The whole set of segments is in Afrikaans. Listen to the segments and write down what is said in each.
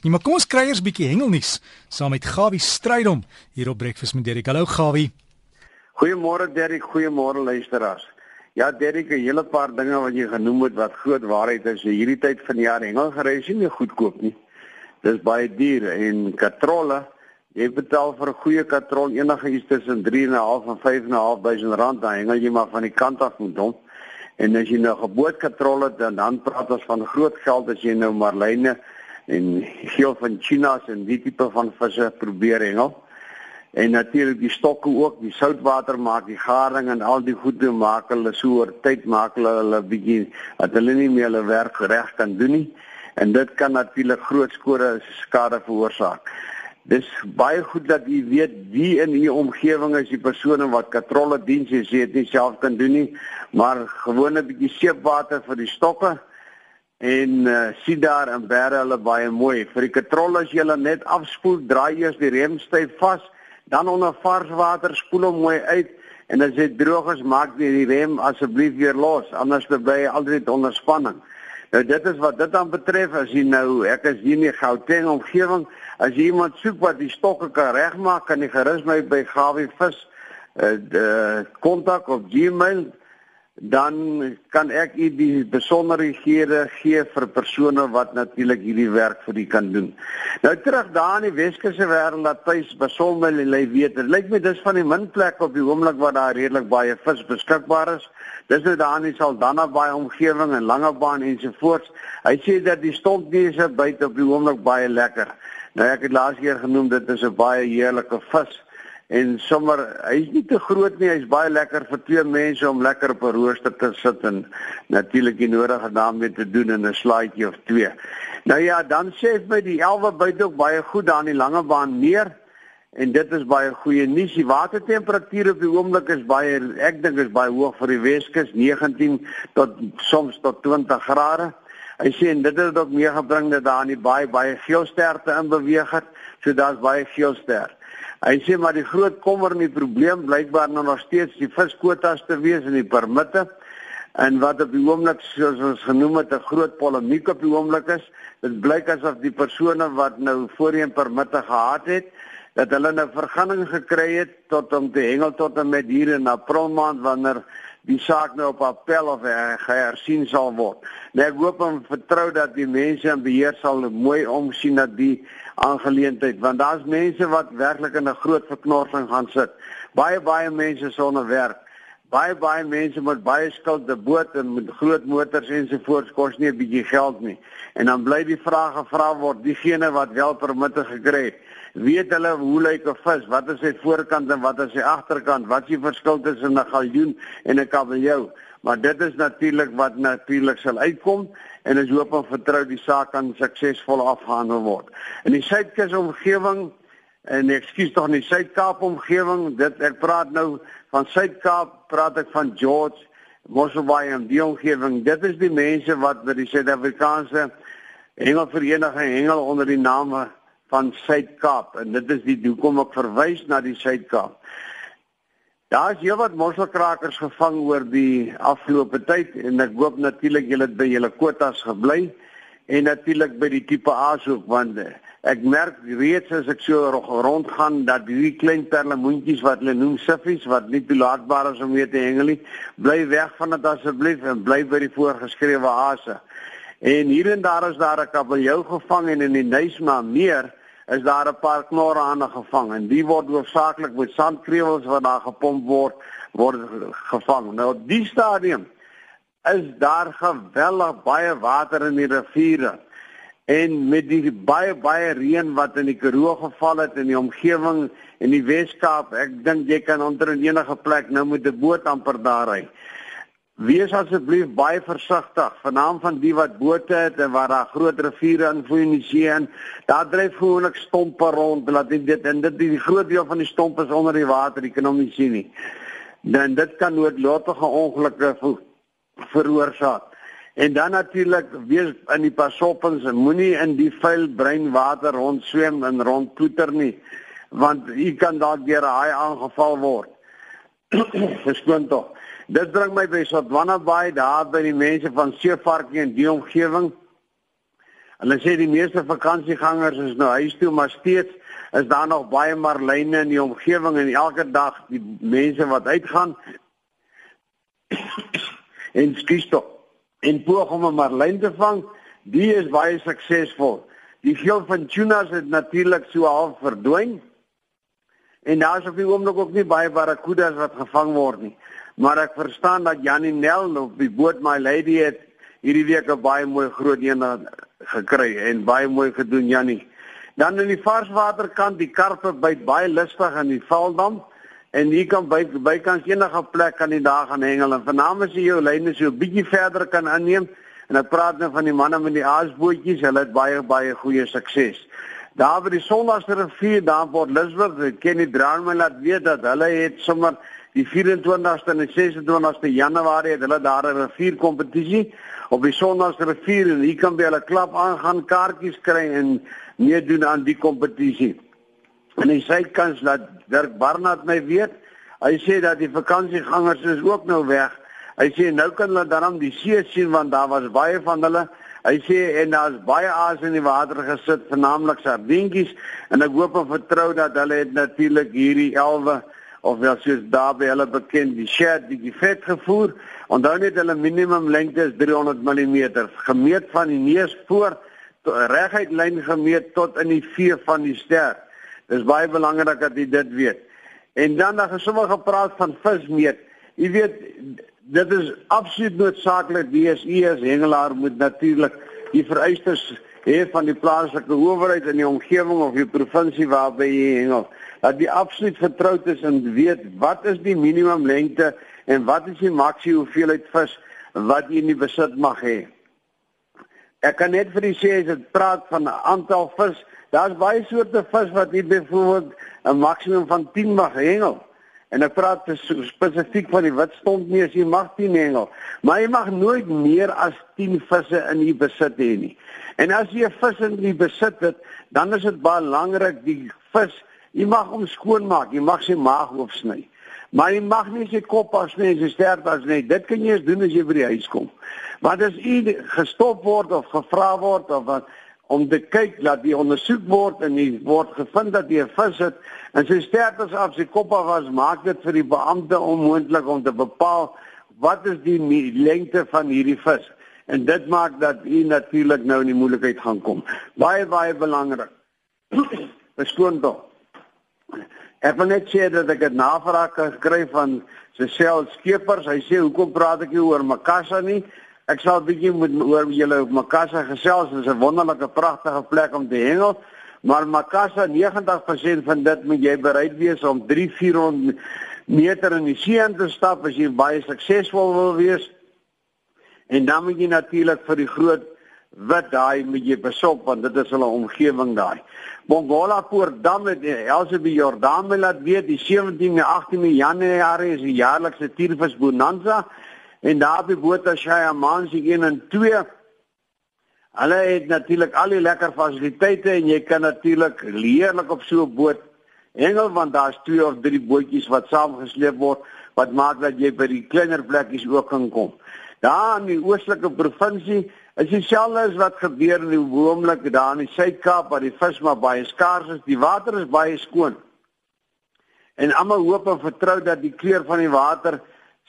Nee, maar kom ons kry eers 'n bietjie hengelnuus saam met Gawie Strydom hier op Breakfast met Derrick. Hallo Gawie. Goeiemôre Derrick, goeiemôre luisteraars. Ja Derrick, 'n hele paar dinge wat jy genoem het wat groot waarheid is. Hierdie tyd van die jaar hengelgery is nie goedkoop nie. Dis baie duur en katrolle, jy betaal vir 'n goeie katrol enige iets tussen 3.5 en 5.500 rand, dan hengel jy maar van die kant af met hom. En as jy nou gebootkatrolle dan dan praat ons van groot geld as jy nou marline en geel van chinas en die tipe van visse probeer hengel. En natuurlik die stokke ook, die soutwater maak die garing en al die goede maak hulle so oor tyd maak hulle hulle bietjie dat hulle nie meer hulle werk reg kan doen nie. En dit kan natuurlik groot skade skade veroorsaak. Dis baie goed dat u weet wie in u omgewing is die persone wat katrolle diens is, jy dit nie self kan doen nie, maar gewoon 'n bietjie seepwater vir die stokke en uh, sien daar in Berre hulle baie mooi. Vir die katrol as jy hulle net afspoel, draai eers die rem styf vas, dan onder vars water spoel hom mooi uit en as dit droog is, maak jy die rem asseblief weer los, anders bly jy altyd onder spanning. Nou dit is wat dit dan betref as jy nou ek is hier in Gauteng omgewing, as jy iemand soek wat die stokke kan regmaak, kan jy gerus my by Gawie vis uh kontak op Gmail dan kan ek u die besonderhede gee vir persone wat natuurlik hierdie werk vir u kan doen. Nou terug daar in die Weskusse wêreld dat tuis besonder lê weet. Dit lyk my dis van die min plekke op die oomblik waar daar redelik baie vis beskikbaar is. Dis nou daar in die Saldanha baie omgewing en Langebaan ensovoorts. Hy sê dat die stompneuse buite op die oomblik baie lekker. Nou ek het laas keer genoem dit is 'n baie heerlike vis en sommer hy's nie te groot nie, hy's baie lekker vir twee mense om lekker op 'n rooster te sit en natuurlik die nodige daarmee te doen in 'n slaaitjie of twee. Nou ja, dan sê ek my die elwe byt ook baie goed daar in die lange baan neer en dit is baie goeie nuus. Die watertemperatuur op die oomblik is baie ek dink is baie hoog vir die Weskus, 19 tot soms tot 20 grade. Hy sê en dit het ook meegebring dat daar in die baie baie geelsterte in beweeg het, so daar's baie geelsterte. Hy sê maar die groot kommer en die probleem blykbaar nou nog steeds die viskwotas te wees en die permitte en wat op die oomblik soos ons genoem het 'n groot polemiek op die oomblik is. Dit blyk asof die persone wat nou voorheen permitte gehad het, dat hulle nou vergunning gekry het tot om te hengel tot en met hier in April maand wanneer die saak nou op appel of gehersien sal word. Nou ek hoop en vertrou dat die mense in beheer sal mooi omsien na die aangeleentheid want daar's mense wat werklik in 'n groot verknorsing gaan sit. Baie baie mense sonder werk. Baie baie mense met baie skuld, die boot en met groot motors ensovoorts kos nie 'n bietjie geld nie. En dan bly die vraag gevra word, diegene wat wel permitte gekry het, weet hulle hoe lyk 'n vis? Wat is sy voorkant en wat is sy agterkant? Wat is die verskil tussen 'n galjoen en 'n kabeljou? Maar dit is natuurlik wat natuurlik sal uitkom en ons hoop en vertrou die saak kan suksesvol afgehandel word. In die Suidkus omgewing en ekskuus tog in die Suid-Kaap omgewing, dit ek praat nou van Suid-Kaap, praat ek van George Mosselbaai en die omgewing. Dit is die mense wat by die Suid-Afrikaanse Hengelvereniging hengel onder die name van Suid-Kaap en dit is die hoekom ek verwys na die Suid-Kaap. Daar is heelwat mosselkrakers gevang oor die afgelope tyd en ek hoop natuurlik julle het by julle kwotas gebly en natuurlik by die tipe A's ook want ek merk reeds as ek so rondgaan dat hierdie klein perlemoentjies wat hulle noem siffies wat nie toelaatbaar is om mee te hengel nie, bly weg van dit asseblief en bly by die voorgeskrewe A'se. En hier en daar is daar 'n kabeljou gevang en in die Nuisma meer is daar 'n paar knorre aan gevang en die word hoofsaaklik met sandkrewels wat daar gepomp word word gevang. Nou die stadium is daar geweldig baie water in die riviere. En met die baie baie reën wat in die Karoo geval het in die omgewing en die Wes-Kaap, ek dink jy kan onder enige plek nou met 'n boot amper daar ry. Wees asseblief baie versigtig vanaam van die wat bote het en waar daar groot riviere invloei in die see en daar dryf gewoonlik stompe rond laat dit en dit die groot deel van die stompe is onder die water jy kan hom nie sien nie. Dan dit kan noodlottige ongelukke veroorsaak. En dan natuurlik wees in die pasoppens en moenie in die vuil bruin water rond swem en rond ploeter nie want jy kan dalk deur 'n haai aangeval word. Verskoon tog. Dit bring my by Sotwana Bay, daar by die mense van Seevarkie en die omgewing. Hulle sê die meeste vakansiegangers is nou huis toe, maar steeds is daar nog baie marline in die omgewing en elke dag die mense wat uitgaan en skisto en poog om 'n marlyn te vang, die is baie suksesvol. Die geel van tunas het natuurlik so half verdwyn. En daar is op die oomblik ook nie baie barracudas wat gevang word nie. Maar ek verstaan dat Janie Nel op die boot My Lady het hierdie week 'n baie mooi groot een gekry en baie mooi gedoen Janie. Dan in die varswaterkant, die karpe byt baie lustig in die Valdam en hier kan by bykans enige plek kan jy daar gaan hengel en vanaand as jy jou lyne so 'n bietjie verder kan aanneem en ek praat nou van die manne met die aasbootjies, hulle het baie baie goeie sukses. Daar by die Sondagsrivier rivier daar in Port Elizabeth, ken die Drownman laat weet dat hulle het sommer die 24ste en 26ste Januarie het hulle daar 'n rivierkompetisie op die Sondagsrivier rivier en hier kan jy hulle klap aangaan kaartjies kry en meedoen aan die kompetisie. En hy sê kans dat Dirk Barnard my weet. Hy sê dat die vakansiegangers is ook nou weg. Hy sê nou kan hulle dan die see sien want daar was baie van hulle. Hy sê en daar's baie aas in die water gesit, vernaamlik sardientjies en ek hoop en vertrou dat hulle het natuurlik hierdie elwe of wel soos daar by hulle bekend die shed die vet gevoer. Onthou net hulle minimum lengte is 300 mm gemeet van die neus voor reguit lyn gemeet tot in die vee van die ster. Dis baie belangrik dat jy dit weet. En dan dan gesommer gepraat van vismeet. Jy weet dit is absoluut noodsaaklik wees u as hengelaar moet natuurlik die vereistes hê van die plaaslike owerheid in die omgewing of die provinsie waarby jy hengel. Dat jy absoluut vertroud is en weet wat is die minimum lengte en wat is die maksimum hoeveelheid vis wat jy in die besit mag hê. Ek kan net vir u sê as dit praat van 'n aantal vis, daar's baie soorte vis wat jy byvoorbeeld 'n maksimum van 10 mag hengel. En ek praat spesifiek van die witstond nie as jy mag 10 hengel, maar jy mag nooit meer as 10 visse in u besit hê nie. En as jy 'n vis in u besit het, dan is dit baie belangrik die vis, jy mag hom skoonmaak, jy mag sy maag oopsny. Maar jy mag nie sy kop afsny en sy stert as nie. Dit kan jy eens doen as jy by die huis kom. Want as u gestop word of gevra word of wat om te kyk dat die ondersoek word en die word gevind dat die vis het. En sy sterters af sy kop af was maak dit vir die beampte onmoontlik om te bepaal wat is die lengte van hierdie vis. En dit maak dat u natuurlik nou in die moeilikheid gaan kom. Baie baie belangrik. Beskoon tog. Ek wil net sê dat ek 'n navraag gekry van Cecil Skeepers. Hy sê hoekom praat ek hier oor Makassa nie? Ek sal bietjie met oor julle op Makassa gesels. Dit is 'n wonderlike pragtige plek om te hengel. Maar Makassa 90% van dit moet jy bereid wees om 3-400 meter in die see in te stap as jy baie suksesvol wil wees. En dan moet jy natuurlik vir die groot wit daai moet jy besop want dit is hulle omgewing daai. Bongola Poortdam het Elsabie Jordaan laat weet die 17 en 18 Januarie is die jaarlikse tiervis bonanza en daar by Bota Shayaman se 1 en 2 Hulle het natuurlik al die lekker fasiliteite en jy kan natuurlik leerlik op so 'n boot hengel want daar's twee of drie bootjies wat saamgesleep word wat maak dat jy by die kleiner plekkies ook kan kom. Daar in die oostelike provinsie is dieselfde as wat gebeur in die oomblik daar in die Suid-Kaap waar die vis maar baie skaars is. Die water is baie skoon. En almal hoop en vertrou dat die kleur van die water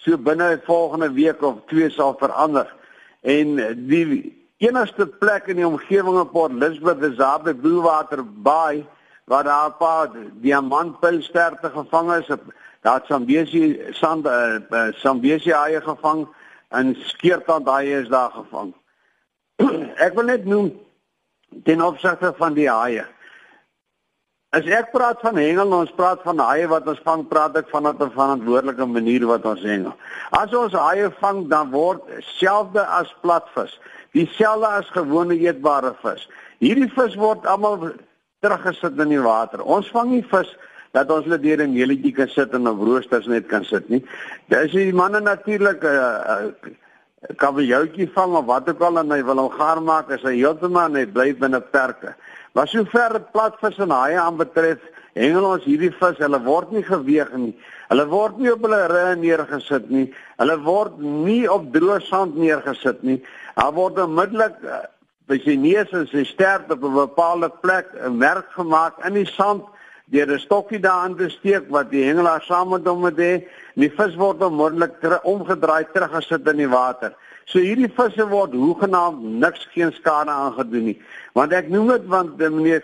so binne volgende week of twee sal verander. En die enigste plek in die omgewing op Port Elizabeth is daar by Bluewater Bay waar daar 'n paar diamantpilsterte gevang is. Daar het Sambesi sand uh, Sambesi haie gevang en skeertand haie is daar gevang. ek wil net noem ten opsigte van die haie. As ek praat van hengel, ons praat van haie wat ons vang, praat ek van 'n verantwoordelike manier wat ons hengel. As ons haie vang, dan word selfde as platvis, dieselfde as gewone eetbare vis. Hierdie vis word almal teruggesit in die water. Ons vang nie vis dat ons hulle deur 'n meeletjie kan sit en op roosters net kan sit nie. Dis die manne natuurlik 'n uh, uh, kabeljoutjie vang of wat ook al en hy wil hom gaar maak as hy heeltemal net bly binne perke. Maar sover platvis en haie aanbetref, hengel ons hierdie vis, hulle word nie geweeg nie. Hulle word nie op hulle rye neergesit nie. Hulle word nie op droë sand neergesit nie. Hulle word onmiddellik by sy neus en sy stert op 'n bepaalde plek 'n merk gemaak in die sand deur 'n stokkie daarin te steek wat die hengelaar saam met hom het. Die vis word onmiddellik omgedraai teruggesit in die water. So hierdie visse word hoegenaamd niks geen skade aangedoen nie. Want ek noem dit want meneer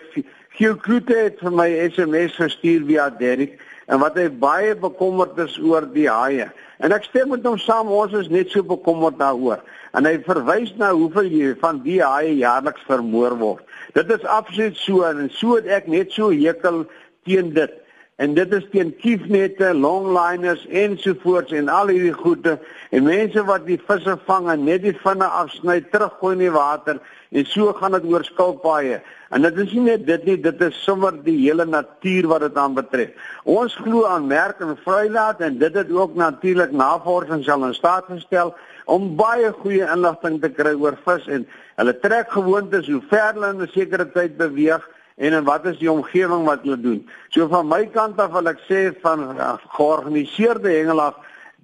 Giel Kloete het vir my SMS gestuur via Derek en wat hy baie bekommerd is oor die haie. En ek stem met hom saam, ons is net so bekommerd daaroor. En hy verwys na hoeveel van die haie jaarliks vermoor word. Dit is absoluut so en so het ek net so hekel teen dit. En dit is teen kiefnette, longliners ensovoorts en al hierdie goede en mense wat die visse vang en net die vinne afsny, teruggooi in die water en so gaan dit oor skulpaaie. En dit is nie net dit nie, dit is sommer die hele natuur wat dit aan betref. Ons glo aan merk en vrylaat en dit het ook natuurlik navorsing sal in staat gestel om baie goeie inligting te kry oor vis en hulle trek gewoontes hoe ver hulle in 'n sekere tyd beweeg en en wat is die omgewing wat hulle doen. So van my kant af wil ek sê van uh, georganiseerde hengelaar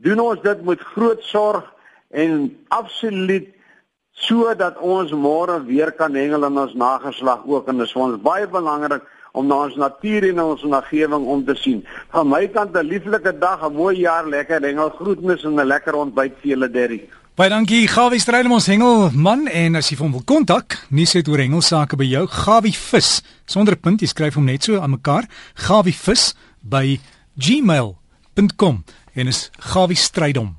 doen ons dit met groot sorg en absoluut sodat ons môre weer kan hengel in ons nageslag ook en dit is vir ons baie belangrik om na ons natuur en ons omgewing om te sien. Van my kant 'n lieflike dag, 'n mooi jaar, lekker hengel, groetnis en 'n lekker ontbyt vir julle Derry. Baie dankie Gawie Strydom ons hengel man en as jy hom wil kontak, nie sê oor hengel sake by jou Gawie vis sonder punt, jy skryf hom net so aan mekaar, Gawie vis by gmail.com en is Gawie Strydom